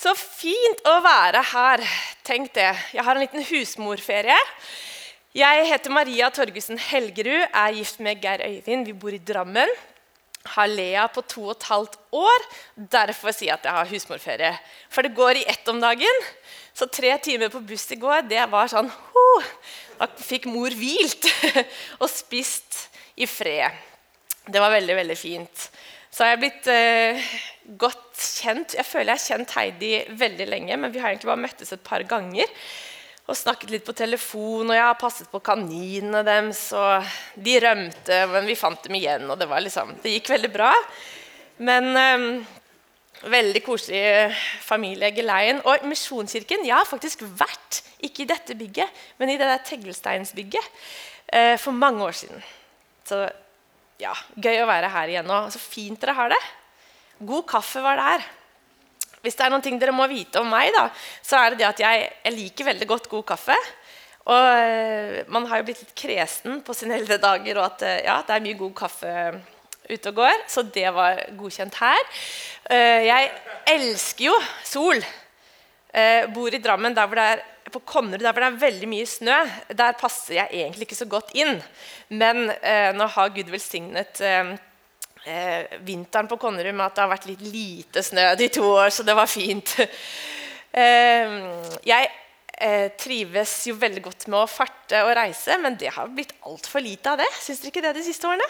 Så fint å være her. Tenk det. Jeg har en liten husmorferie. Jeg heter Maria Torgussen Helgerud, er gift med Geir Øyvind. Vi bor i Drammen. Har Lea på to og et halvt år. Derfor sier jeg at jeg har husmorferie. For det går i ett om dagen. Så tre timer på buss i går, det var sånn huh, Da fikk mor hvilt og spist i fred. Det var veldig, veldig fint. Så har jeg blitt eh, godt kjent Jeg føler jeg har kjent Heidi veldig lenge, men vi har egentlig bare møttes et par ganger. Og snakket litt på telefon, og jeg har passet på kaninene deres. Og de rømte, men vi fant dem igjen, og det, liksom, det gikk veldig bra. Men eh, veldig koselig familie, Geleien. Og Misjonskirken Jeg har faktisk vært, ikke i dette bygget, men i det der teglsteinsbygget eh, for mange år siden. Så ja, gøy å være her igjen nå. Så fint dere har det. God kaffe var der. Hvis det er noen ting dere må vite om meg, da, så er det det at jeg, jeg liker veldig godt god kaffe. Og uh, man har jo blitt litt kresen på sine eldre dager, og at uh, ja, det er mye god kaffe ute og går. Så det var godkjent her. Uh, jeg elsker jo sol. bor i Drammen der hvor det er på Konnerud, der hvor det er veldig mye snø, der passer jeg egentlig ikke så godt inn. Men eh, nå har Gud velsignet eh, eh, vinteren på Konnerud med at det har vært litt lite snø de to år, så det var fint. Eh, jeg eh, trives jo veldig godt med å farte og reise, men det har blitt altfor lite av det. Syns dere ikke det de siste årene?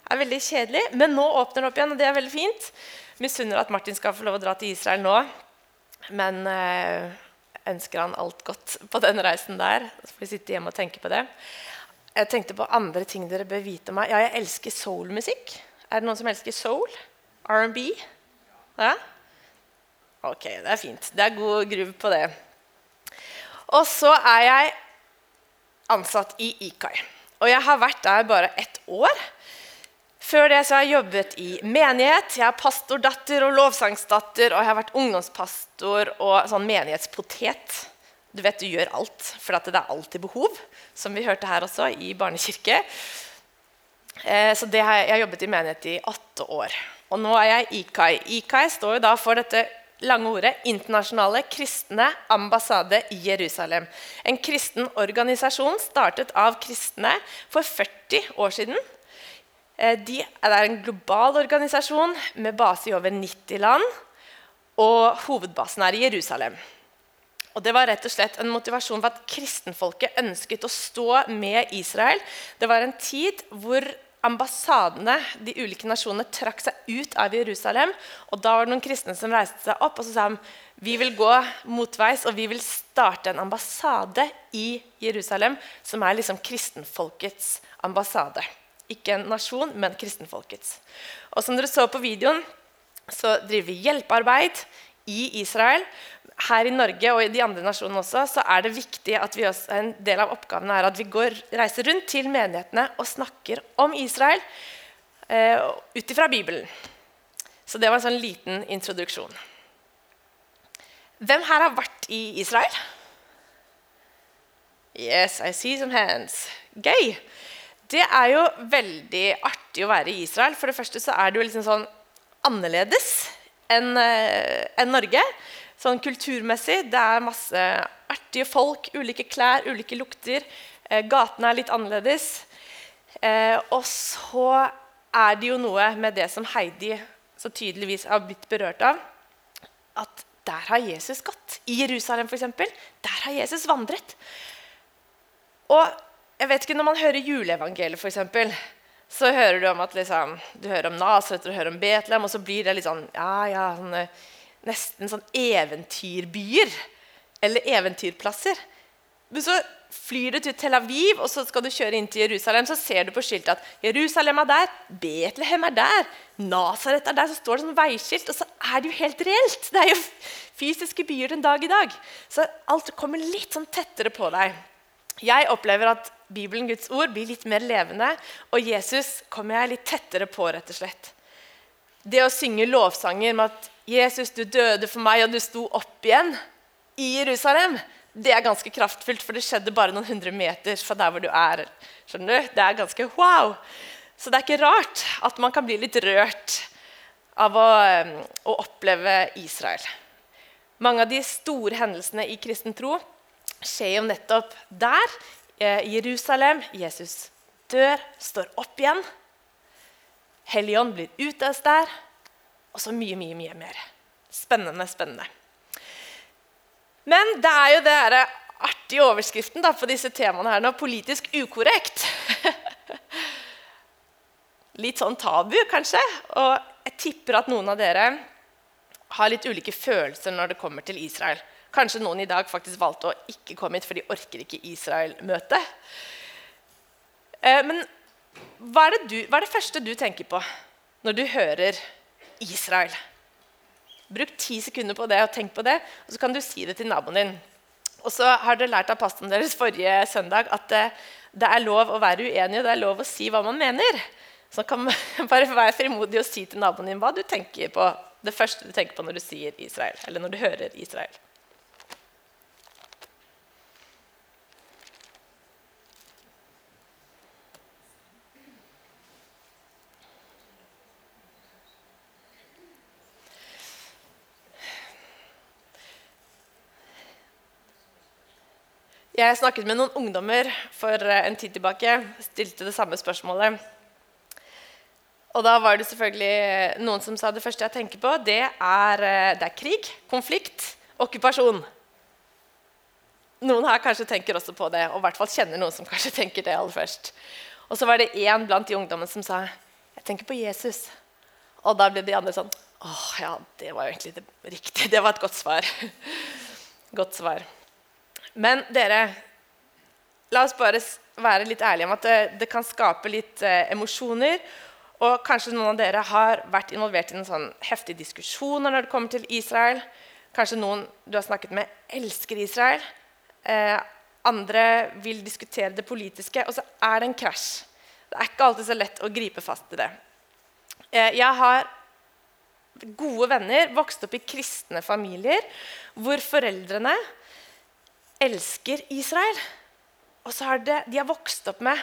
Det er veldig kjedelig, Men nå åpner det opp igjen, og det er veldig fint. Misunner at Martin skal få lov å dra til Israel nå. Men eh, ønsker han alt godt på den reisen der. Så får vi sitte hjemme og tenke på det. Jeg tenkte på andre ting dere bør vite om meg. Ja, jeg elsker soulmusikk. Er det noen som elsker soul? R&B? Ja? Ok, det er fint. Det er god groove på det. Og så er jeg ansatt i IKAI. Og jeg har vært der bare ett år. Før det så har jeg jobbet i menighet. Jeg er pastordatter og lovsangsdatter. Og jeg har vært ungdomspastor og sånn menighetspotet. Du vet, du gjør alt, for det er alltid behov. Som vi hørte her også, i barnekirke. Eh, så det har jeg, jeg har jobbet i menighet i åtte år. Og nå er jeg IKAI. IKAI står jo da for dette lange ordet Internasjonale kristne ambassade i Jerusalem. En kristen organisasjon startet av kristne for 40 år siden. Eh, de er en global organisasjon med base i over 90 land. Og hovedbasen er i Jerusalem. Og Det var rett og slett en motivasjon for at kristenfolket ønsket å stå med Israel. Det var en tid hvor ambassadene, de ulike nasjonene, trakk seg ut av Jerusalem. Og Da var det noen kristne som reiste seg opp og så sa de, vi vil gå motveis og vi vil starte en ambassade i Jerusalem, som er liksom kristenfolkets ambassade. Ikke en nasjon, men kristenfolkets. Og som dere så på videoen, så driver vi hjelpearbeid i Israel. Her i Norge og i de andre nasjonene også, så er det viktig at vi også, en del av oppgavene er at vi går, reiser rundt til menighetene og snakker om Israel eh, ut ifra Bibelen. Så det var en sånn liten introduksjon. Hvem her har vært i Israel? Yes, I see some hands. Gøy. Det er jo veldig artig å være i Israel. For det første så er det jo liksom sånn annerledes enn eh, en Norge. Sånn kulturmessig. Det er masse artige folk, ulike klær, ulike lukter. Eh, gatene er litt annerledes. Eh, og så er det jo noe med det som Heidi så tydeligvis har blitt berørt av. At der har Jesus gått. I Jerusalem, f.eks. Der har Jesus vandret. Og jeg vet ikke, Når man hører juleevangeliet, f.eks., så hører du om at liksom, du hører om Nasaret og du hører om Betlehem, og så blir det litt sånn, ja, ja, sånne, nesten sånn eventyrbyer. Eller eventyrplasser. Men så flyr du til Tel Aviv og så skal du kjøre inn til Jerusalem. Så ser du på skiltet at Jerusalem er der, Betlehem er der, Nasaret er der. Så står det sånn veiskilt, og så er det jo helt reelt. Det er jo fysiske byer den dag i dag. Så alt kommer litt sånn tettere på deg. Jeg opplever at Bibelen, Guds ord, blir litt mer levende, og Jesus kommer jeg litt tettere på. rett og slett. Det å synge lovsanger med at 'Jesus, du døde for meg, og du sto opp igjen' i Jerusalem, det er ganske kraftfullt, for det skjedde bare noen hundre meter fra der hvor du er. skjønner du? Det er ganske wow. Så det er ikke rart at man kan bli litt rørt av å, å oppleve Israel. Mange av de store hendelsene i kristen tro skjer jo nettopp der. Eh, Jerusalem. Jesus dør, står opp igjen. Helligånd blir utøst der. Og så mye, mye, mye mer. Spennende, spennende. Men det er jo det denne artige overskriften da, på disse temaene her nå. Politisk ukorrekt. Litt sånn tabu, kanskje. Og jeg tipper at noen av dere har litt ulike følelser når det kommer til Israel. Kanskje noen i dag faktisk valgte å ikke komme hit, for de orker ikke Israel-møtet. Eh, men hva er, du, hva er, det første du tenker på når du hører Israel? Bruk ti sekunder på det og tenk på det, og så kan du si det til naboen din. Og så har dere lært av pastoren deres forrige søndag at det, det, er lov å være uenig, og det er lov å si hva man mener. Så kan man bare være frimodig og si til naboen din hva du tenker på, det første du tenker på når du sier Israel, eller når du hører Israel. Jeg snakket med noen ungdommer for eh, en tid tilbake. Stilte det samme spørsmålet. Og da var det selvfølgelig noen som sa det første jeg tenker på, det er, eh, det er krig, konflikt, okkupasjon. Noen her kanskje tenker også på det, og i hvert fall kjenner noen som kanskje tenker det aller først. Og så var det én blant de ungdommene som sa jeg tenker på Jesus. Og da ble de andre sånn åh, ja, det var jo egentlig det riktige. Det var et godt svar. godt svar. Men dere, la oss bare være litt ærlige om at det, det kan skape litt eh, emosjoner. Og kanskje noen av dere har vært involvert i en sånn heftig diskusjon når det kommer til Israel. Kanskje noen du har snakket med, elsker Israel. Eh, andre vil diskutere det politiske. Og så er det en krasj. Det er ikke alltid så lett å gripe fast i det. Eh, jeg har gode venner, vokst opp i kristne familier hvor foreldrene elsker Israel. Og så har det, de har vokst opp med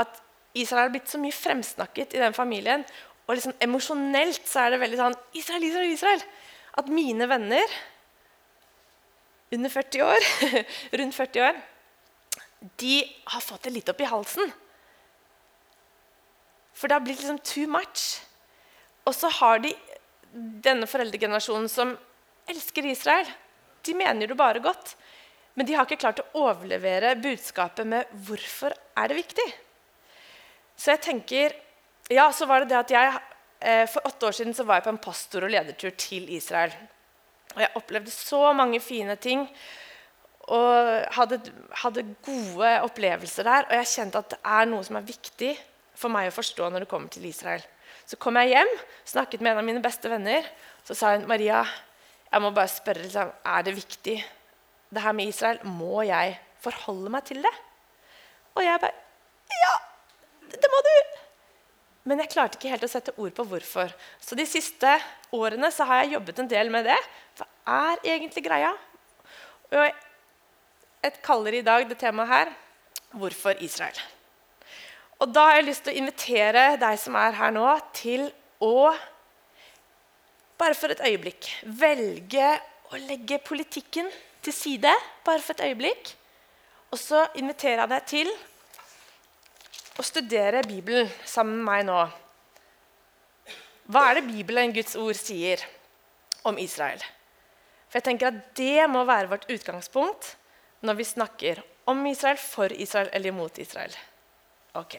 at Israel har blitt så mye fremsnakket i den familien. Og liksom emosjonelt så er det veldig sånn Israel, Israel, Israel. At mine venner under 40 år, rundt 40 år, de har fått det litt opp i halsen. For det har blitt liksom too much. Og så har de denne foreldregenerasjonen som elsker Israel. De mener det bare godt. Men de har ikke klart å overlevere budskapet med hvorfor er det viktig. Så jeg tenker, ja, så var det det at jeg, eh, For åtte år siden så var jeg på en pastor- og ledertur til Israel. Og jeg opplevde så mange fine ting og hadde, hadde, gode opplevelser der. Og jeg kjente at det er noe som er viktig for meg å forstå når det kommer til Israel. Så kom jeg hjem, snakket med en av mine beste venner. Så sa hun Maria, jeg må bare spørre, liksom, er det viktig det her med Israel, må jeg forholde meg til det? Og jeg bare Ja, det må du! Men jeg klarte ikke helt å sette ord på hvorfor. Så de siste årene så har jeg jobbet en del med det. Hva er egentlig greia? Og jeg kaller i dag det temaet her hvorfor Israel. Og da har jeg lyst til å invitere deg som er her nå, til å bare for et øyeblikk velge å legge politikken til side bare for et øyeblikk. Og så inviterer jeg deg til å studere Bibelen sammen med meg nå. Hva er det Bibelen, Guds ord, sier om Israel? For jeg tenker at Det må være vårt utgangspunkt når vi snakker om Israel, for Israel eller imot Israel. Ok.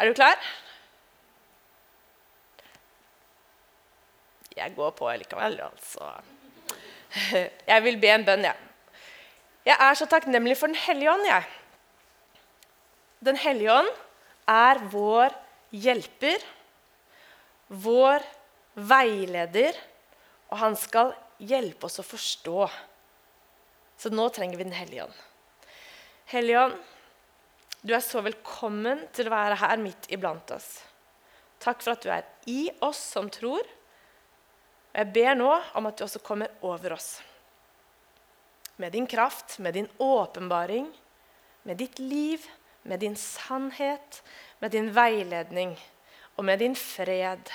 Er du klar? Jeg går på likevel, altså. Jeg vil be en bønn, jeg. Jeg er så takknemlig for Den hellige ånd, jeg. Den hellige ånd er vår hjelper, vår veileder, og han skal hjelpe oss å forstå. Så nå trenger vi Den hellige ånd. Hellige ånd, du er så velkommen til å være her midt iblant oss. Takk for at du er i oss som tror. Og jeg ber nå om at du også kommer over oss. Med din kraft, med din åpenbaring, med ditt liv, med din sannhet, med din veiledning og med din fred.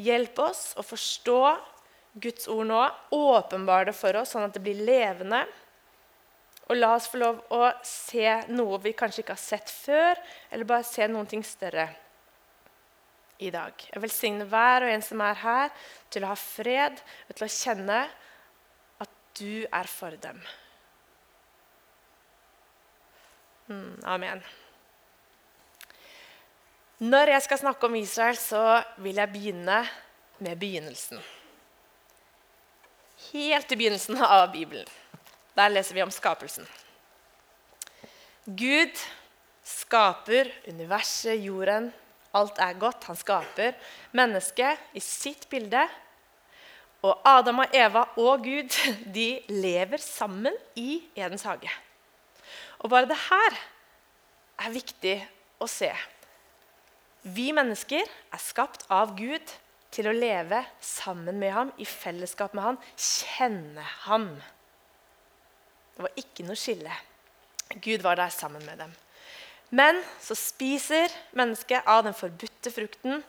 Hjelp oss å forstå Guds ord nå. Åpenbar det for oss, sånn at det blir levende. Og la oss få lov å se noe vi kanskje ikke har sett før, eller bare se noen ting større i dag. Jeg velsigner hver og en som er her, til å ha fred og til å kjenne at du er for dem. Mm, amen. Når jeg skal snakke om Israel, så vil jeg begynne med begynnelsen. Helt i begynnelsen av Bibelen. Der leser vi om skapelsen. Gud skaper universet, jorden. Alt er godt. Han skaper mennesket i sitt bilde. Og Adam og Eva og Gud de lever sammen i Edens hage. Og bare det her er viktig å se. Vi mennesker er skapt av Gud til å leve sammen med ham, i fellesskap med ham, kjenne ham. Det var ikke noe skille. Gud var der sammen med dem. Men så spiser mennesket av den forbudte frukten.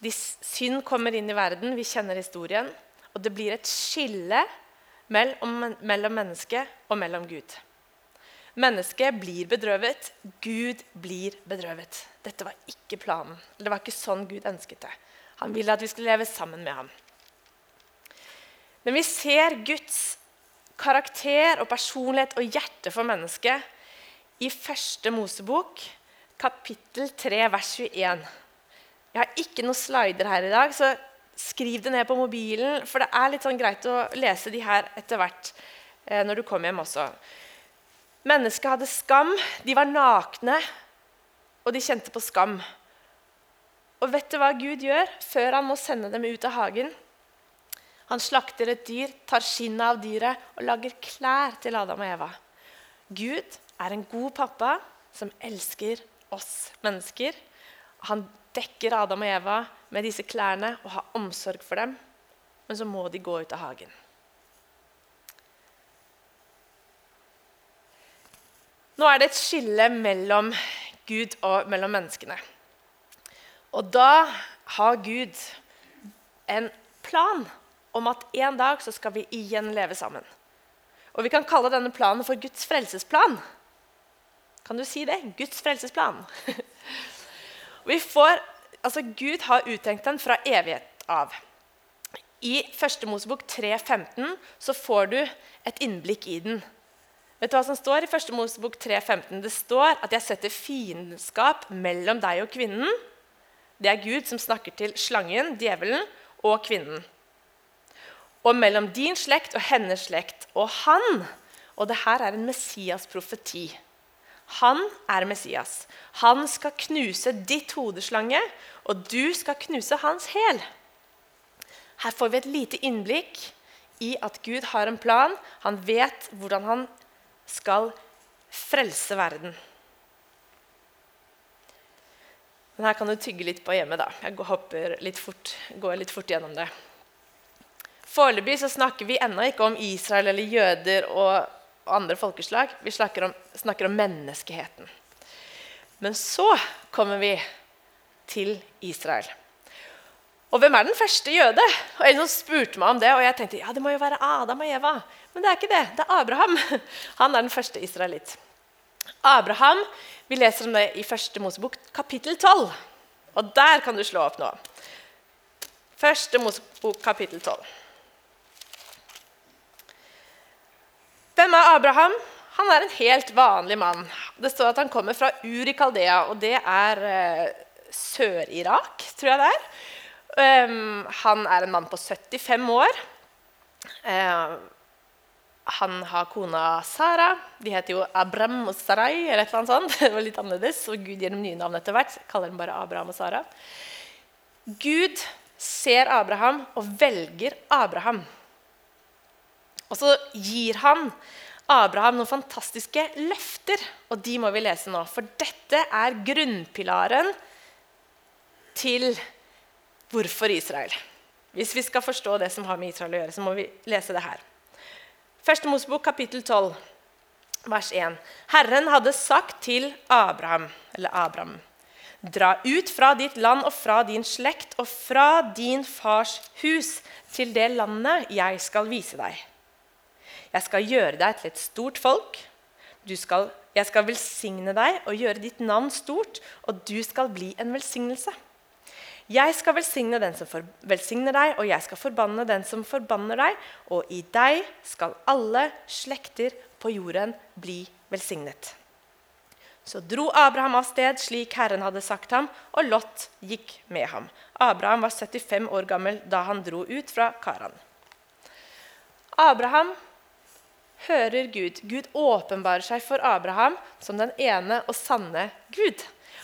De synd kommer inn i verden, vi kjenner historien. Og det blir et skille mellom, mennesket og mellom Gud. Mennesket blir bedrøvet, Gud blir bedrøvet. Dette var ikke planen. Det var ikke sånn Gud ønsket det. Han ville at vi skulle leve sammen med ham. Men vi ser Guds karakter og personlighet og hjerte for mennesket i første Mosebok, kapittel 3, vers 21. Jeg har ikke noen slider her i dag, så skriv det ned på mobilen. For det er litt sånn greit å lese de her etter hvert eh, når du kommer hjem også. Mennesket hadde skam, de var nakne, og de kjente på skam. Og vet du hva Gud gjør før han må sende dem ut av hagen? Han slakter et dyr, tar skinnet av dyret og lager klær til Adam og Eva. Gud er en god pappa som elsker oss mennesker. Han dekker Adam og Eva med disse klærne og har omsorg for dem. Men så må de gå ut av hagen. Nå er det et skille mellom Gud og mellom menneskene. Og da har Gud en plan om at en dag så skal vi igjen leve sammen. Og Vi kan kalle denne planen for Guds frelsesplan. Kan du si det? Guds frelsesplan. får, altså Gud har uttenkt den fra evighet av. I 1. Mosebok 3,15 så får du et innblikk i den. Vet du hva som står i 1. Mosebok 3,15? Det står at 'jeg setter fiendskap mellom deg og kvinnen'. Det er Gud som snakker til slangen, djevelen, og kvinnen og mellom din slekt og hennes slekt. Og han Og det her er en Messias-profeti. Han er Messias. Han skal knuse ditt hodeslange, og du skal knuse hans hæl. Her får vi et lite innblikk i at Gud har en plan. Han vet hvordan han skal frelse verden. Men her kan du tygge litt på hjemme. da. Jeg går litt fort, går litt fort gjennom det. Foreløpig snakker vi ennå ikke om Israel eller jøder og andre folkeslag. Vi snakker om, snakker om menneskeheten. Men så kommer vi til Israel. Og hvem er den første jøde? Og En som spurte meg om det, og jeg tenkte ja, det må jo være Adam og Eva. Men det er ikke det. Det er Abraham. Han er den første israelitt. Abraham, Vi leser om det i første Mosebok, kapittel 12. Og der kan du slå opp nå. Første Mosebok, kapittel 12. Hvem er Abraham? Han er en helt vanlig mann. Det står at han kommer fra Ur i Kaldea, og det er eh, Sør-Irak, tror jeg det er. Um, han er en mann på 75 år. Uh, han har kona Sara. De heter jo Abram og Sarai. eller et eller annet sånt. Det var litt annerledes, og Gud gir dem nye navn etter hvert. Kaller dem bare Abraham og Sara. Gud ser Abraham og velger Abraham. Og så gir han Abraham noen fantastiske løfter, og de må vi lese nå. For dette er grunnpilaren til hvorfor Israel. Hvis vi skal forstå det som har med Israel å gjøre, så må vi lese det her. Første Mosebok, kapittel 12, vers 1. Herren hadde sagt til Abraham, eller Abraham, Dra ut fra ditt land og fra din slekt og fra din fars hus til det landet jeg skal vise deg. Jeg skal gjøre deg til et stort folk. Skal, jeg skal velsigne deg og gjøre ditt navn stort, og du skal bli en velsignelse. Jeg skal velsigne den som velsigner deg, og jeg skal forbanne den som forbanner deg. Og i deg skal alle slekter på jorden bli velsignet. Så dro Abraham av sted slik Herren hadde sagt ham, og Lot gikk med ham. Abraham var 75 år gammel da han dro ut fra Karan. Abraham hører Gud. Gud åpenbarer seg for Abraham som den ene og sanne Gud.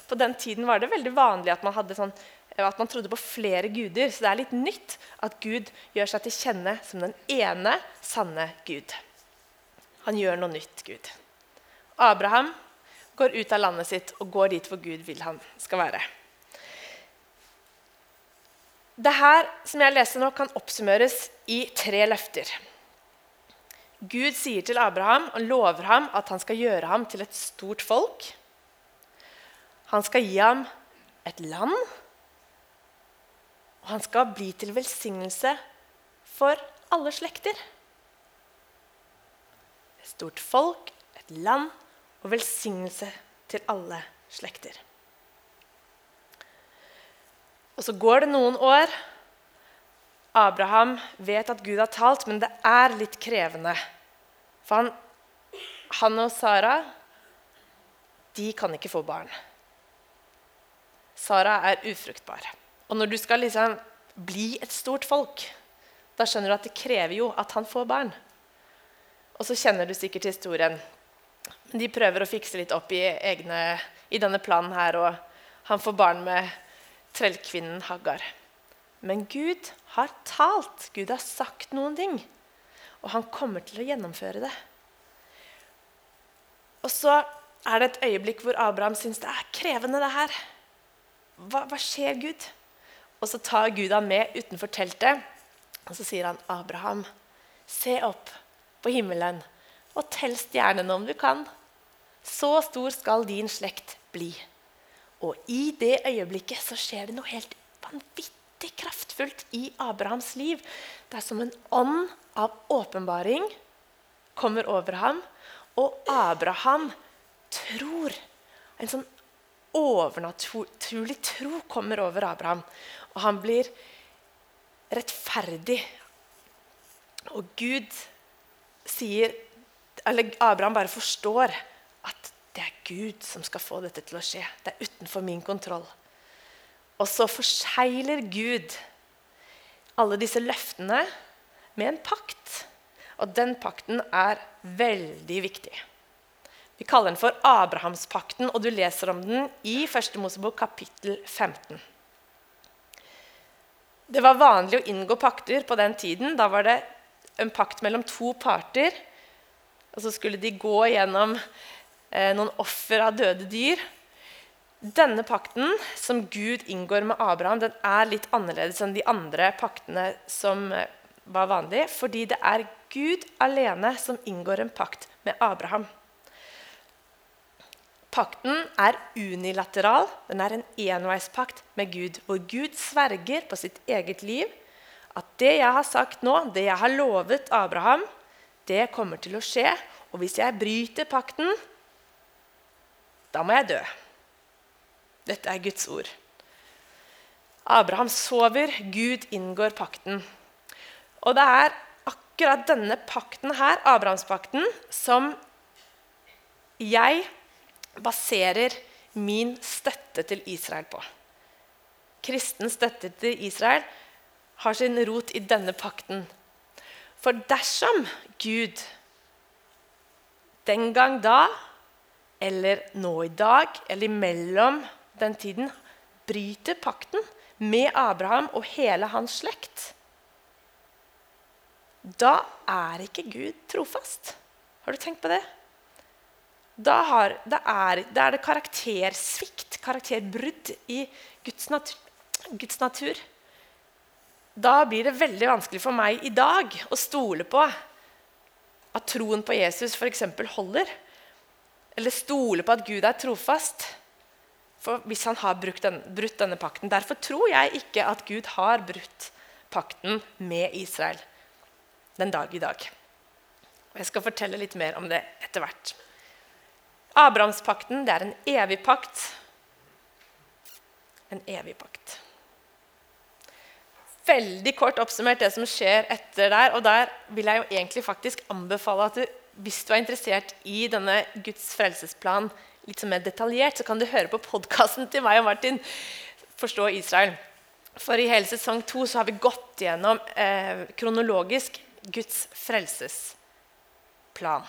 På den tiden var det veldig vanlig at man sånn at man trodde på flere guder. Så det er litt nytt at Gud gjør seg til kjenne som den ene sanne Gud. Han gjør noe nytt, Gud. Abraham går ut av landet sitt og går dit hvor Gud vil han skal være. Det her som jeg leser nå, kan oppsummeres i tre løfter. Gud sier til Abraham og lover ham at han skal gjøre ham til et stort folk. Han skal gi ham et land og han skal bli til velsignelse for alle slekter. Et stort folk, et land og velsignelse til alle slekter. Og så går det noen år. Abraham vet at Gud har talt, men det er litt krevende. For han, han og Sara de kan ikke få barn. Sara er ufruktbar. Og når du skal liksom bli et stort folk, da skjønner du at det krever jo at han får barn. Og så kjenner du sikkert historien. De prøver å fikse litt opp i, egne, i denne planen her, og han får barn med trellkvinnen Hagar. Men Gud har talt. Gud har sagt noen ting. Og han kommer til å gjennomføre det. Og så er det et øyeblikk hvor Abraham syns det er krevende, det her. Hva, hva skjer, Gud? Og så tar Gud ham med utenfor teltet, og så sier han, 'Abraham, se opp på himmelen og tell stjernene om du kan.' Så stor skal din slekt bli. Og i det øyeblikket så skjer det noe helt vanvittig kraftfullt i Abrahams liv. Det er som en ånd av åpenbaring kommer over ham, og Abraham tror. En sånn overnaturlig tro kommer over Abraham. Og han blir rettferdig. Og Gud sier Eller Abraham bare forstår at det er Gud som skal få dette til å skje. Det er utenfor min kontroll. Og så forsegler Gud alle disse løftene med en pakt. Og den pakten er veldig viktig. Vi kaller den for Abrahamspakten, og du leser om den i 1. Mosebok kapittel 15. Det var vanlig å inngå pakter på den tiden. Da var det en pakt mellom to parter. Og så skulle de gå gjennom eh, noen offer av døde dyr. Denne pakten som Gud inngår med Abraham, den er litt annerledes enn de andre paktene som eh, var vanlige, fordi det er Gud alene som inngår en pakt med Abraham. Pakten er unilateral. Den er en enveispakt med Gud, hvor Gud sverger på sitt eget liv at det jeg har sagt nå, det jeg har lovet Abraham, det kommer til å skje. Og hvis jeg bryter pakten, da må jeg dø. Dette er Guds ord. Abraham sover, Gud inngår pakten. Og det er akkurat denne pakten her, Abrahamspakten, som jeg baserer min støtte til Israel på. Kristen støtte til Israel har sin rot i denne pakten. For dersom Gud den gang da, eller nå i dag, eller imellom den tiden, bryter pakten med Abraham og hele hans slekt, da er ikke Gud trofast. Har du tenkt på det? da, har, da, er, da, er, det karaktersvikt, karakterbrudd, i Guds natur, Guds natur. Da blir det veldig vanskelig for meg i dag å stole på at troen på Jesus f.eks. holder. Eller stole på at Gud er trofast. For hvis han har brutt, den, brutt denne pakten. Derfor tror jeg ikke at Gud har brutt pakten med Israel den dag i dag. Og Jeg skal fortelle litt mer om det etter hvert. Abrahamspakten er en evig pakt. En evig pakt. Veldig kort oppsummert det som skjer etter der. Og der vil jeg jo egentlig faktisk anbefale at du, hvis du er interessert i denne Guds frelsesplan, litt mer detaljert, så kan du høre på podkasten til meg og Martin. Forstå Israel. For i hele sesong to så har vi gått gjennom eh, kronologisk Guds frelsesplan.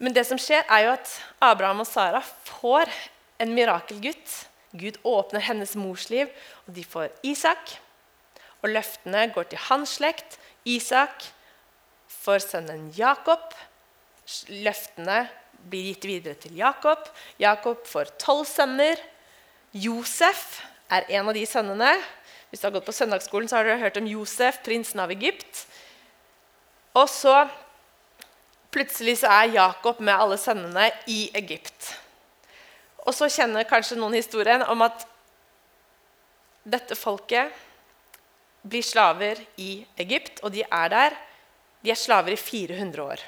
Men det som skjer, er jo at Abraham og Sara får en mirakelgutt. Gud åpner hennes mors liv, og de får Isak. Og løftene går til hans slekt. Isak får sønnen Jakob. Løftene blir gitt videre til Jakob. Jakob får tolv sønner. Josef er en av de sønnene. Hvis du har gått på søndagsskolen, så har dere hørt om Josef, prinsen av Egypt. Og så plutselig så er Jakob med alle sønnene i Egypt. Og så kjenner kanskje noen historien om at dette folket blir slaver i Egypt, og de er der. De er slaver i 400 år.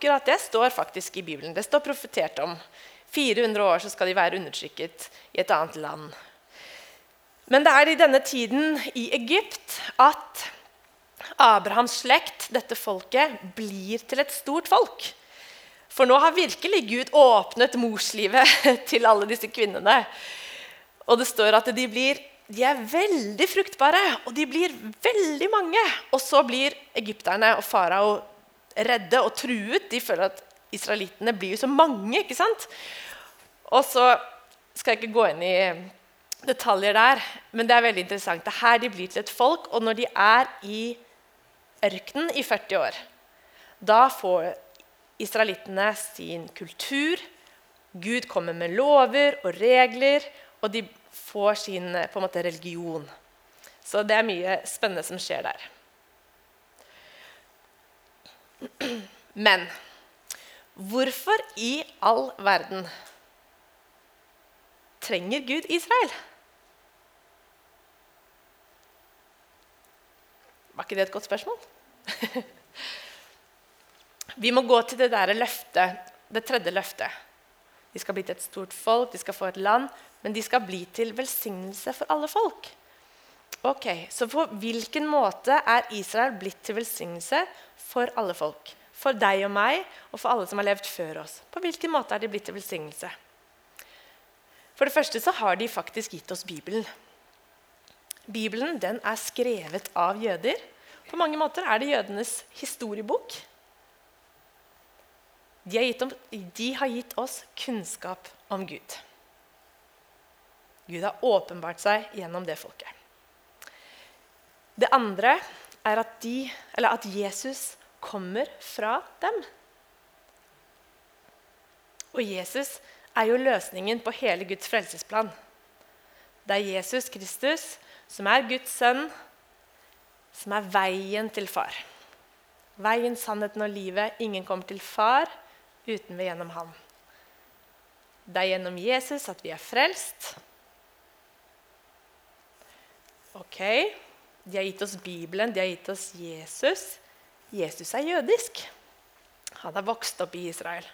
Akkurat det står faktisk i Bibelen. Det står profetert om. 400 år så skal de være undertrykket i et annet land. Men det er i denne tiden i Egypt at Abrahams slekt, dette folket, blir til et stort folk. For nå har virkelig Gud åpnet morslivet til alle disse kvinnene. Og det står at de, blir, de er veldig fruktbare, og de blir veldig mange. Og så blir egypterne og farao redde og truet. De føler at israelittene blir jo så mange. ikke sant? Og så skal jeg ikke gå inn i detaljer der, men det er veldig interessant. Det er her de blir til et folk, og når de er i ørkenen i 40 år, da får israelittene sin kultur. Gud kommer med lover og regler, og de får sin en måte, religion. Så det er mye spennende som skjer der. Men hvorfor i all verden trenger Gud Israel? Var ikke det et godt spørsmål? Vi må gå til det der løftet, det tredje løftet. De skal bli til et stort folk, de skal få et land, men de skal bli til velsignelse for alle folk. Ok, Så på hvilken måte er Israel blitt til velsignelse for alle folk? For deg og meg og for alle som har levd før oss. På hvilken måte er de blitt til velsignelse? For det første så har de faktisk gitt oss Bibelen. Bibelen den er skrevet av jøder. På mange måter er det jødenes historiebok. De har, gitt, de har gitt oss kunnskap om Gud. Gud har åpenbart seg gjennom det folket. Det andre er at, de, at Jesus kommer fra dem. Og Jesus er jo løsningen på hele Guds frelsesplan. Det er Jesus Kristus som er Guds sønn, som er veien til far. Veien, sannheten og livet. Ingen kommer til far uten ved gjennom ham. Det er gjennom Jesus at vi er frelst. Ok. De har gitt oss Bibelen, de har gitt oss Jesus. Jesus er jødisk. Han er vokst opp i Israel.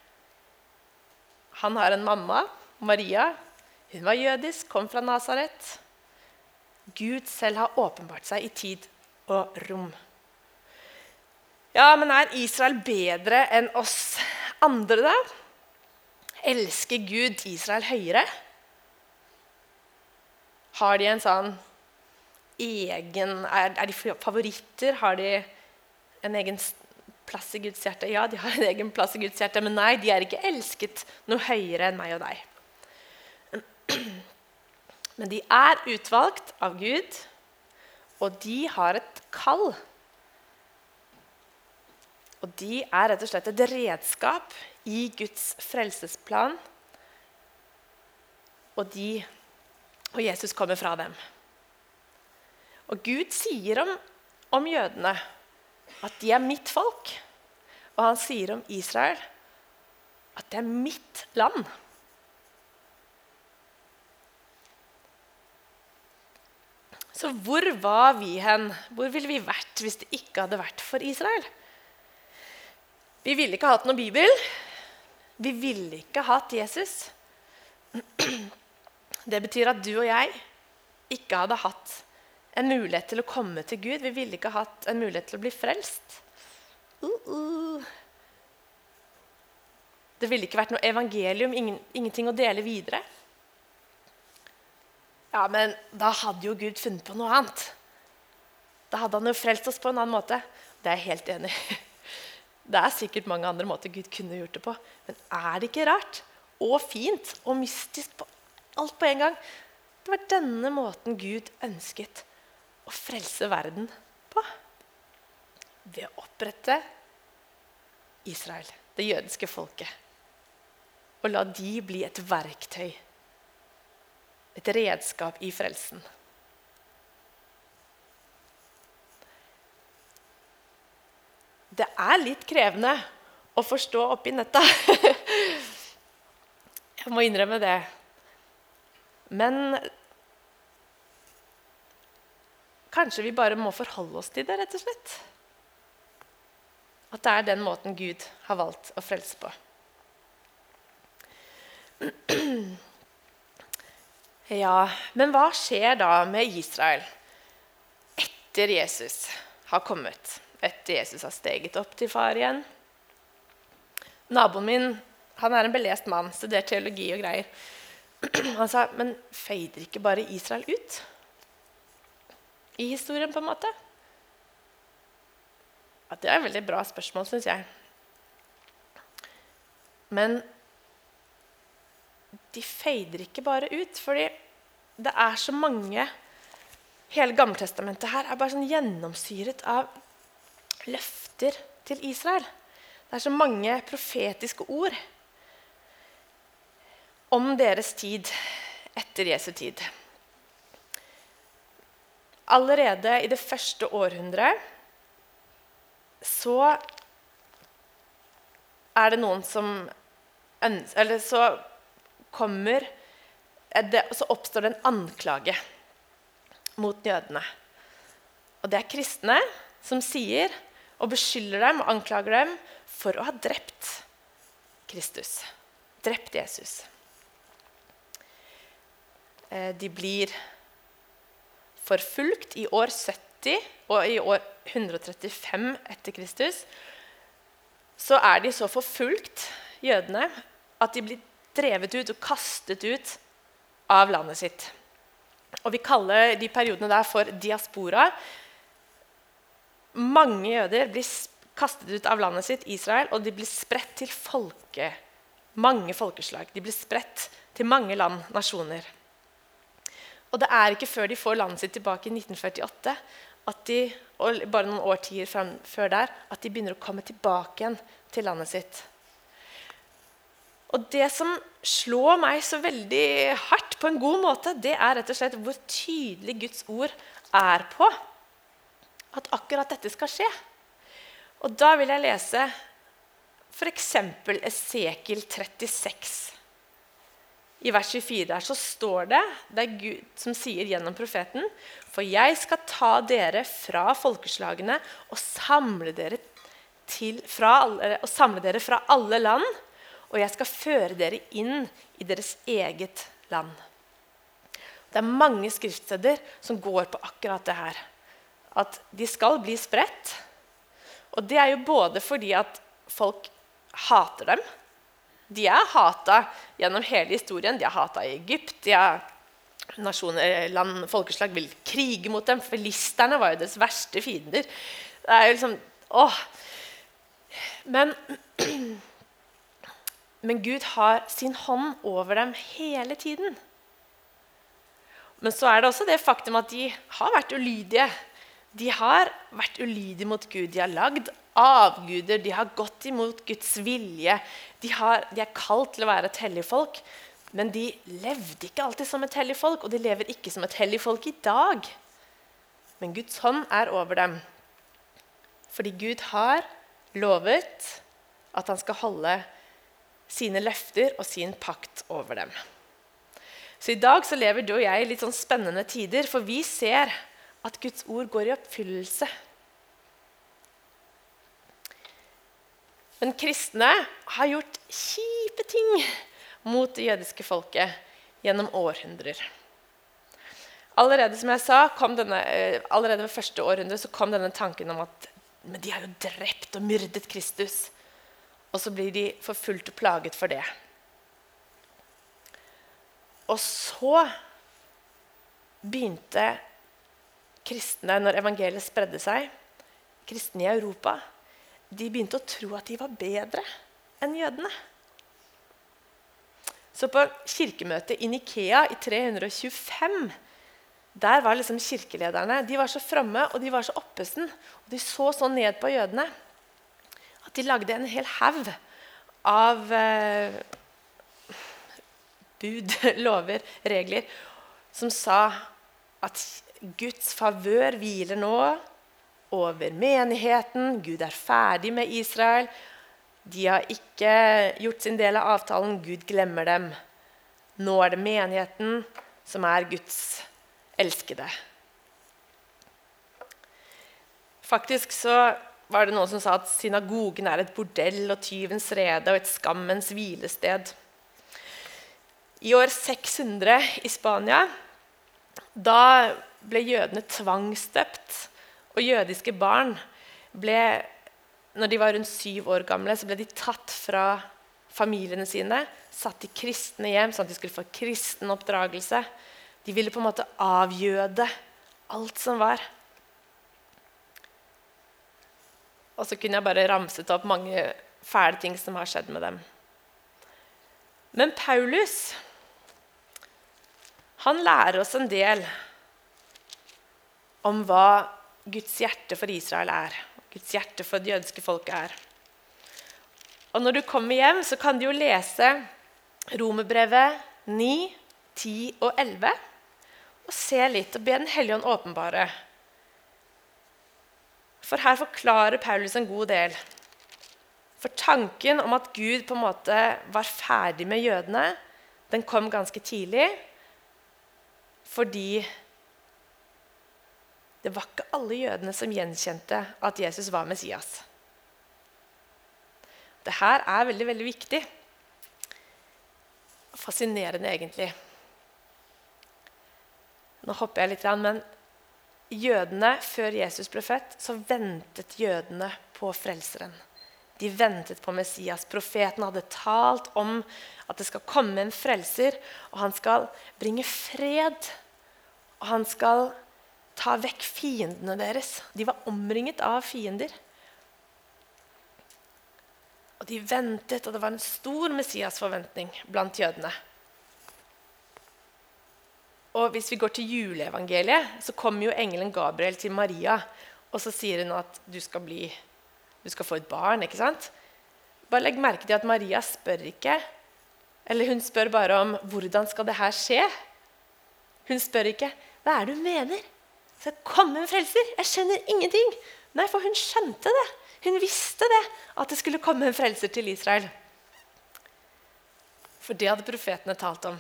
Han har en mamma, Maria. Hun var jødisk, kom fra Nasaret. Gud selv har åpenbart seg i tid og rom. Ja, men er Israel bedre enn oss andre, da? Elsker Gud Israel høyere? Har de en sånn egen er, er, de favoritter? Har de en egen plass i Guds hjerte? Ja, de har en egen plass i Guds hjerte, men nei, de er ikke elsket noe høyere enn meg og deg. Men de er utvalgt av Gud, og de har et kall. Og de er rett og slett et redskap i Guds frelsesplan. Og, de, og Jesus kommer fra dem. Og Gud sier om, om jødene at de er mitt folk. Og han sier om Israel at det er mitt land. Så hvor var vi hen? Hvor ville vi vært hvis det ikke hadde vært for Israel? Vi ville ikke hatt noen bibel. Vi ville ikke hatt Jesus. Det betyr at du og jeg ikke hadde hatt Jesus en mulighet til å komme til Gud. Vi ville ikke hatt en mulighet til å bli frelst. Uh -uh. Det ville ikke vært noe evangelium, ingen, ingenting å dele videre. Ja, men da hadde jo Gud funnet på noe annet. Da hadde han jo frelst oss på en annen måte. Det er jeg helt enig i. Det er sikkert mange andre måter Gud kunne gjort det på. Men er det ikke rart og fint og mystisk på alt på en gang? Det var denne måten Gud ønsket å frelse verden på. Ved å opprette Israel, det jødiske folket. Og la de bli et verktøy, et redskap i frelsen. Det er litt krevende å forstå oppi netta. Jeg må innrømme det. Men kanskje vi bare må forholde oss til det, rett og slett. At det er den måten Gud har valgt å frelse på. Ja, men hva skjer da med Israel etter Jesus har kommet? etter Jesus har steget opp til far igjen. Naboen min han er en belest mann, studert teologi og greier. Han sa, 'Men feider ikke bare Israel ut?' I historien, på en måte. Ja, det er et veldig bra spørsmål, syns jeg. Men de feider ikke bare ut, fordi det er så mange Hele Gammeltestamentet her er bare sånn gjennomsyret av løfter til Israel. Det er så mange profetiske ord om deres tid etter Jesu tid. Allerede i det første århundret så er det noen som Eller så kommer det, Så oppstår det en anklage mot jødene. Og det er kristne som sier og beskylder dem og anklager dem for å ha drept Kristus. Drept Jesus. Eh, de blir forfulgt i år 70 og i år 135 etter Kristus. Så er de så forfulgt, jødene, at de blir drevet ut og kastet ut av landet sitt. Og Vi kaller de periodene der for diaspora. Mange jøder blir kastet ut av landet sitt, Israel, og de blir spredt til folke, mange folkeslag. De blir spredt til mange land, nasjoner. Og det er ikke før de får landet sitt tilbake i 1948, de, og bare noen årtier før der, at de begynner å komme tilbake igjen til landet sitt. Og det som slår meg så veldig hardt på en god måte, det er rett og slett hvor tydelig Guds ord er på at akkurat dette skal skje. Og da vil jeg lese f.eks. Esekiel 36. I vers 24 der så står det det er Gud som sier gjennom profeten For jeg skal ta dere fra folkeslagene og samle dere, til, fra, og samle dere fra alle land, og jeg skal føre dere inn i deres eget land. Det er mange skriftsteder som går på akkurat det her at de skal bli spredt. Og det er jo både fordi at folk hater dem. De er hata gjennom hele historien. De er hata i Egypt. de er nasjoner, land, folkeslag vil krige mot dem. Filisterne var jo deres verste fiender. Det er jo liksom, åh. Men, men Gud har sin hånd over dem hele tiden. Men så er det også det faktum at de har vært ulydige de har vært ulydige mot Gud. De har lagd avguder, de har gått imot Guds vilje. De, har, de er kalt til å være et hellig folk, men de levde ikke alltid som et hellig folk, og de lever ikke som et hellig folk i dag. Men Guds hånd er over dem. Fordi Gud har lovet at han skal holde sine løfter og sin pakt over dem. Så i dag så lever du og jeg i litt sånn spennende tider, for vi ser at Guds ord går i oppfyllelse. Men kristne har gjort kjipe ting mot det jødiske folket gjennom århundrer. Allerede som jeg sa, denne, eh, allerede ved første århundre så kom denne tanken om at men de har jo drept og myrdet Kristus. Og så blir de forfulgt og plaget for det. Og så begynte kristne, når evangeliet spredde seg, kristne i Europa, de begynte å tro at de var bedre enn jødene. Så på kirkemøtet i Nikea i 325 der var liksom kirkelederne de var så framme og de var så oppesen. Og de så så ned på jødene at de lagde en hel haug av eh, bud, lover, regler som sa at Guds favør hviler nå over menigheten. Gud er ferdig med Israel. De har ikke gjort sin del av avtalen. Gud glemmer dem. Nå er det menigheten som er Guds elskede. Faktisk så var det noen som sa at synagogen er et bordell og tyvens rede og et skammens hvilested. I år 600 i Spania da ble jødene tvangsdøpt. Og jødiske barn ble når de var rundt syv år gamle, så ble de tatt fra familiene sine, satt i kristne hjem, sånn at de skulle få kristen oppdragelse. De ville på en måte avgjøde alt som var. Og så kunne jeg bare ramset opp mange fæle ting som har skjedd med dem. Men Paulus han lærer oss en del om hva Guds hjerte for Israel er. Guds hjerte for det jødiske folket er. Og Når du kommer hjem, så kan du jo lese Romerbrevet 9, 10 og 11 og se litt og be Den hellige ånd åpenbare. For her forklarer Paulus en god del. For tanken om at Gud på en måte var ferdig med jødene, den kom ganske tidlig fordi det var ikke alle jødene som gjenkjente at Jesus var Messias. Dette er veldig, veldig viktig. Fascinerende, egentlig. Nå hopper jeg litt, men jødene, før Jesus ble født, så ventet jødene på frelseren. De ventet på Messias. Profeten hadde talt om at det skal komme en frelser, og han skal bringe fred. Og han skal ta vekk fiendene deres. De var omringet av fiender. Og de ventet, og det var en stor Messias-forventning blant jødene. Og Hvis vi går til juleevangeliet, så kommer jo engelen Gabriel til Maria. Og så sier hun at du skal, bli, du skal få et barn. ikke sant? Bare legg merke til at Maria spør ikke Eller hun spør bare om hvordan skal det her skje. Hun spør ikke hva er det hun mener. Det komme en frelser? Jeg skjønner ingenting. Nei, for hun skjønte det. Hun visste det, at det skulle komme en frelser til Israel. For det hadde profetene talt om.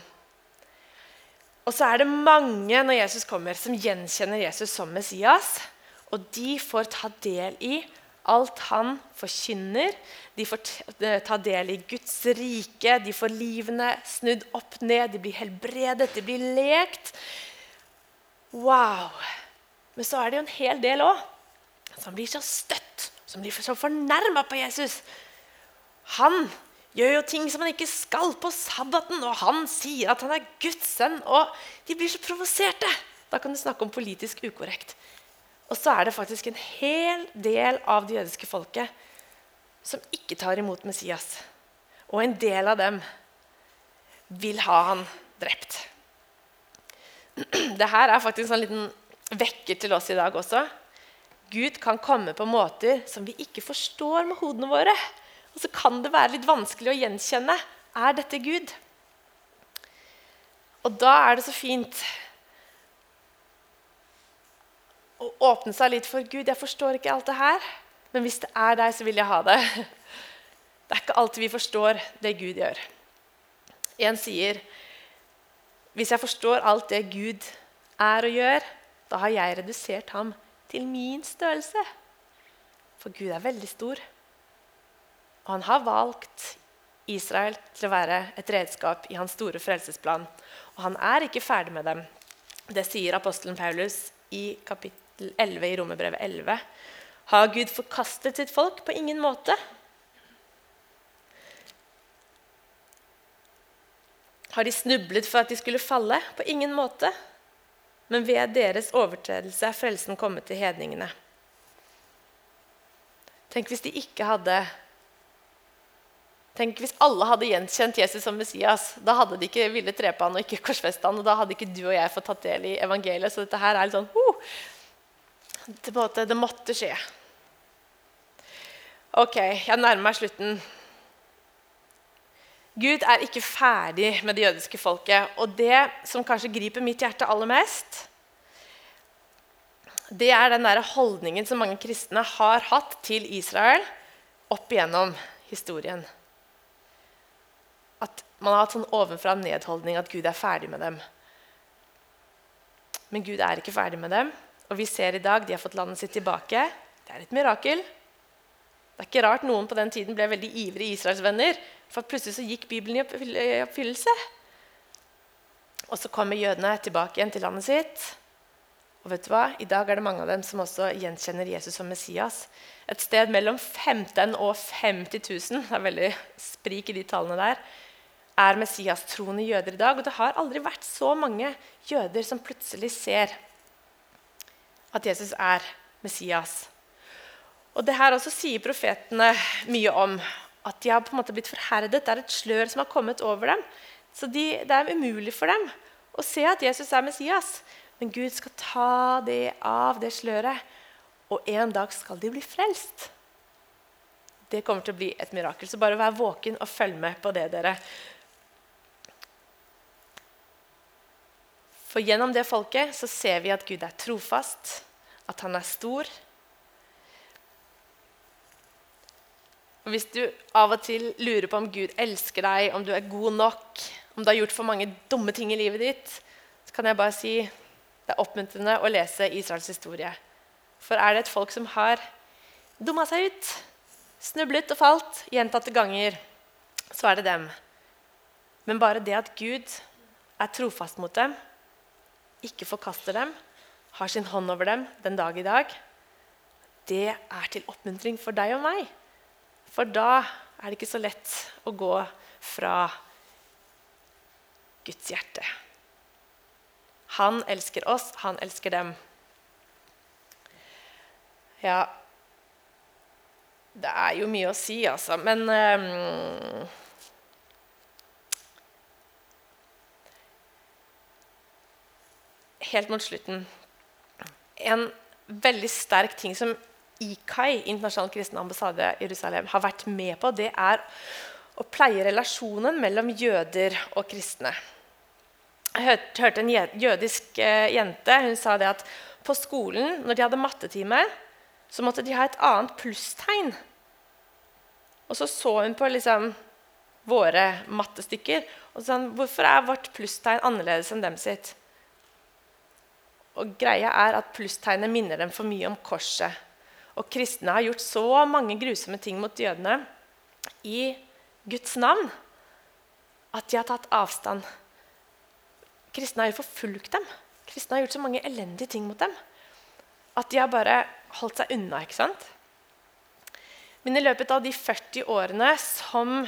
Og så er det mange når Jesus kommer, som gjenkjenner Jesus som Messias. Og de får ta del i alt han forkynner. De får ta del i Guds rike. De får livene snudd opp ned, de blir helbredet, de blir lekt. Wow! Men så er det jo en hel del òg som blir så støtt, som blir så fornærma på Jesus. Han gjør jo ting som han ikke skal på sabbaten, og han sier at han er Guds sønn. Og de blir så provoserte. Da kan du snakke om politisk ukorrekt. Og så er det faktisk en hel del av det jødiske folket som ikke tar imot Messias. Og en del av dem vil ha han drept. Dette er faktisk en liten vekker til oss i dag også. Gud kan komme på måter som vi ikke forstår med hodene våre. Og så kan det være litt vanskelig å gjenkjenne. Er dette Gud? Og da er det så fint å åpne seg litt for Gud. Jeg forstår ikke alt det her, men hvis det er deg, så vil jeg ha det. Det er ikke alltid vi forstår det Gud gjør. En sier hvis jeg forstår alt det Gud er og gjør, da har jeg redusert ham til min størrelse. For Gud er veldig stor. Og han har valgt Israel til å være et redskap i hans store frelsesplan. Og han er ikke ferdig med dem. Det sier apostelen Paulus i kapittel 11 i Romerbrevet 11. Har Gud forkastet sitt folk? På ingen måte. Har de snublet for at de skulle falle? På ingen måte. Men ved deres overtredelse er frelsen kommet til hedningene. Tenk hvis de ikke hadde Tenk hvis alle hadde gjenkjent Jesus som Messias. Da hadde de ikke villet drepe han og ikke korsfeste han, og da hadde ikke du og jeg fått tatt del i evangeliet. Så dette her er litt sånn uh, det, måtte, det måtte skje. Ok, jeg nærmer meg slutten. Gud er ikke ferdig med det jødiske folket. Og det som kanskje griper mitt hjerte aller mest, det er den der holdningen som mange kristne har hatt til Israel opp igjennom historien. At man har hatt sånn ovenfra nedholdning at Gud er ferdig med dem. Men Gud er ikke ferdig med dem. Og vi ser i dag de har fått landet sitt tilbake. Det er et mirakel. Det er ikke rart noen på den tiden ble veldig ivrige israelsvenner. For plutselig så gikk Bibelen i oppfyllelse. Og så kommer jødene tilbake igjen til landet sitt. Og vet du hva? I dag er det mange av dem som også gjenkjenner Jesus som Messias. Et sted mellom 15 og 50 000 det er veldig sprik i de tallene der, er Messias-troende jøder i dag. Og det har aldri vært så mange jøder som plutselig ser at Jesus er Messias. Og det her også sier profetene mye om. At de har på en måte blitt forherdet. Det er et slør som har kommet over dem. Så de, det er umulig for dem å se at Jesus er Messias. Men Gud skal ta det av, det sløret. Og en dag skal de bli frelst. Det kommer til å bli et mirakel. Så bare vær våken og følg med på det, dere. For gjennom det folket så ser vi at Gud er trofast, at han er stor, Og Hvis du av og til lurer på om Gud elsker deg, om du er god nok, om du har gjort for mange dumme ting i livet ditt, så kan jeg bare si det er oppmuntrende å lese Israels historie. For er det et folk som har dumma seg ut, snublet og falt gjentatte ganger, så er det dem. Men bare det at Gud er trofast mot dem, ikke forkaster dem, har sin hånd over dem den dag i dag, det er til oppmuntring for deg og meg. For da er det ikke så lett å gå fra Guds hjerte. Han elsker oss, han elsker dem. Ja Det er jo mye å si, altså, men um, Helt mot slutten En veldig sterk ting som IKAI, Internasjonal kristen ambassade i Jerusalem, har vært med på, det er å pleie relasjonen mellom jøder og kristne. Jeg hørte en jødisk eh, jente hun sa det at på skolen, når de hadde mattetime, så måtte de ha et annet plusstegn. Og så så hun på liksom våre mattestykker og sa hvorfor er vårt plusstegn annerledes enn dem sitt. Og greia er at plusstegnet minner dem for mye om korset. Og kristne har gjort så mange grusomme ting mot jødene i Guds navn at de har tatt avstand. Kristne har jo forfulgt dem. Kristne har gjort så mange elendige ting mot dem at de har bare holdt seg unna. ikke sant? Men i løpet av de 40 årene som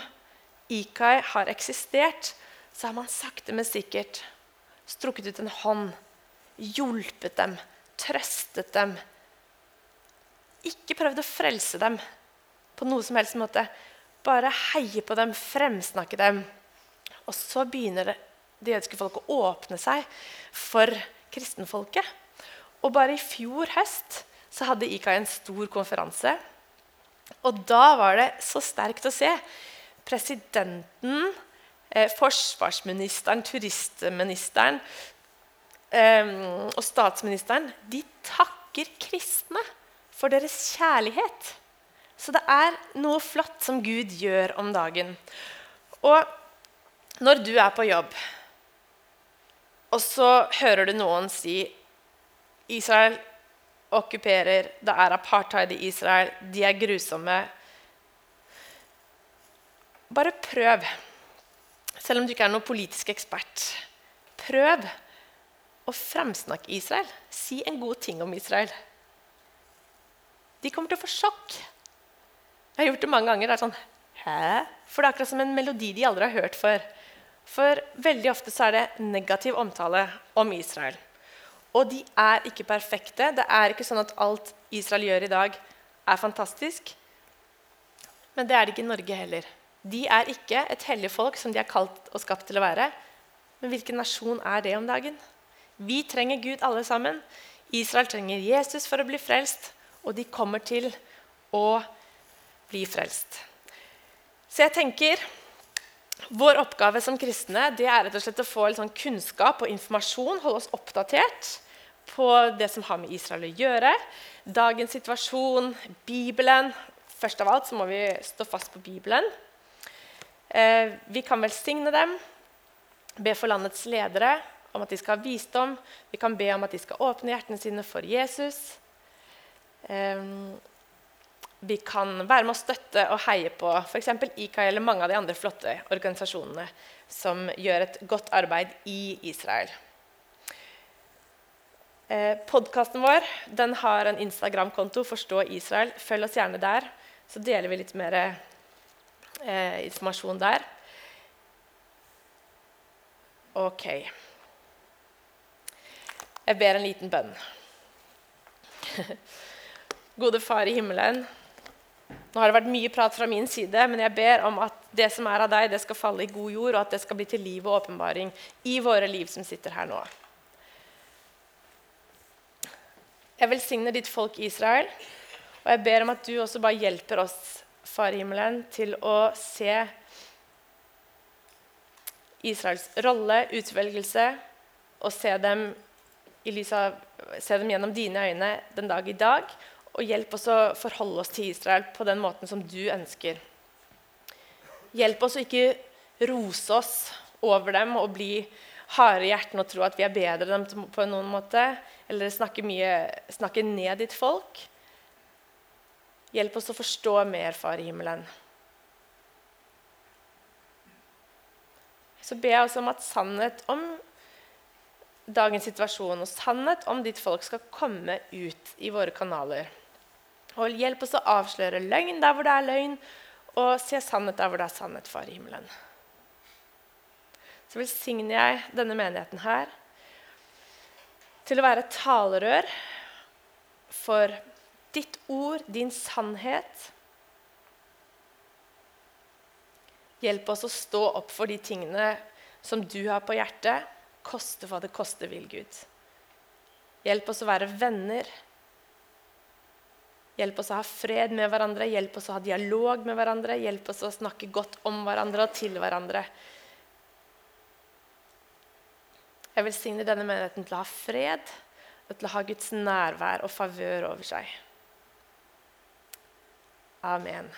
IKAI har eksistert, så har man sakte, men sikkert strukket ut en hånd, hjulpet dem, trøstet dem, ikke prøvd å frelse dem på noe som helst måte. Bare heie på dem, fremsnakke dem. Og så begynner det jødiske folket å åpne seg for kristenfolket. Og bare i fjor høst så hadde IKA en stor konferanse. Og da var det så sterkt å se presidenten, eh, forsvarsministeren, turistministeren eh, og statsministeren de takker kristne for deres kjærlighet. Så det er noe flott som Gud gjør om dagen. Og når du er på jobb, og så hører du noen si Israel okkuperer, det er apartheid i Israel, de er grusomme. Bare prøv, selv om du ikke er noen politisk ekspert. Prøv å fremsnakke Israel. Si en god ting om Israel. De kommer til å få sjokk. Jeg har gjort det mange ganger. Det er sånn Hæ? For det er akkurat som en melodi de aldri har hørt før. For veldig ofte så er det negativ omtale om Israel. Og de er ikke perfekte. Det er ikke sånn at alt Israel gjør i dag, er fantastisk. Men det er det ikke i Norge heller. De er ikke et hellig folk som de er kalt og skapt til å være. Men hvilken nasjon er det om dagen? Vi trenger Gud alle sammen. Israel trenger Jesus for å bli frelst, og de kommer til å bli frelst. Så jeg tenker vår oppgave som kristne det er rett og slett å få litt sånn kunnskap og informasjon, holde oss oppdatert på det som har med Israel å gjøre. Dagens situasjon, Bibelen. Først av alt så må vi stå fast på Bibelen. Eh, vi kan velsigne dem, be for landets ledere om at de skal ha visdom. Vi kan be om at de skal åpne hjertene sine for Jesus. Eh, vi kan være med å støtte og heie på f.eks. IKA eller mange av de andre flotte organisasjonene som gjør et godt arbeid i Israel. Eh, Podkasten vår den har en Instagram-konto, Forstå Israel. Følg oss gjerne der, så deler vi litt mer eh, informasjon der. Ok. Jeg ber en liten bønn. Gode Far i himmelen. Nå har det vært mye prat fra min side, men jeg ber om at det som er av deg, det skal falle i god jord, og at det skal bli til liv og åpenbaring i våre liv som sitter her nå. Jeg velsigner ditt folk Israel, og jeg ber om at du også bare hjelper oss, Far i himmelen, til å se Israels rolle, utvelgelse, og se dem, av, se dem gjennom dine øyne den dag i dag, og hjelp oss å forholde oss til Israel på den måten som du ønsker. Hjelp oss å ikke rose oss over dem og bli harde i hjertene og tro at vi er bedre enn dem på noen måte, eller snakke, mye, snakke ned ditt folk. Hjelp oss å forstå mer, Far i himmelen. Så ber jeg også om at sannhet om dagens situasjon og sannhet om ditt folk skal komme ut i våre kanaler. Og hjelp oss å avsløre løgn der hvor det er løgn, og se sannhet der hvor det er sannhet, Far i himmelen. Så velsigner jeg denne menigheten her til å være talerør for ditt ord, din sannhet. Hjelp oss å stå opp for de tingene som du har på hjertet, koste hva det koste vil, Gud. Hjelp oss å være venner Hjelp oss å ha fred med hverandre, hjelp oss å ha dialog med hverandre, hjelp oss å snakke godt om hverandre og til hverandre. Jeg velsigner denne menigheten til å ha fred og til å ha Guds nærvær og favør over seg. Amen.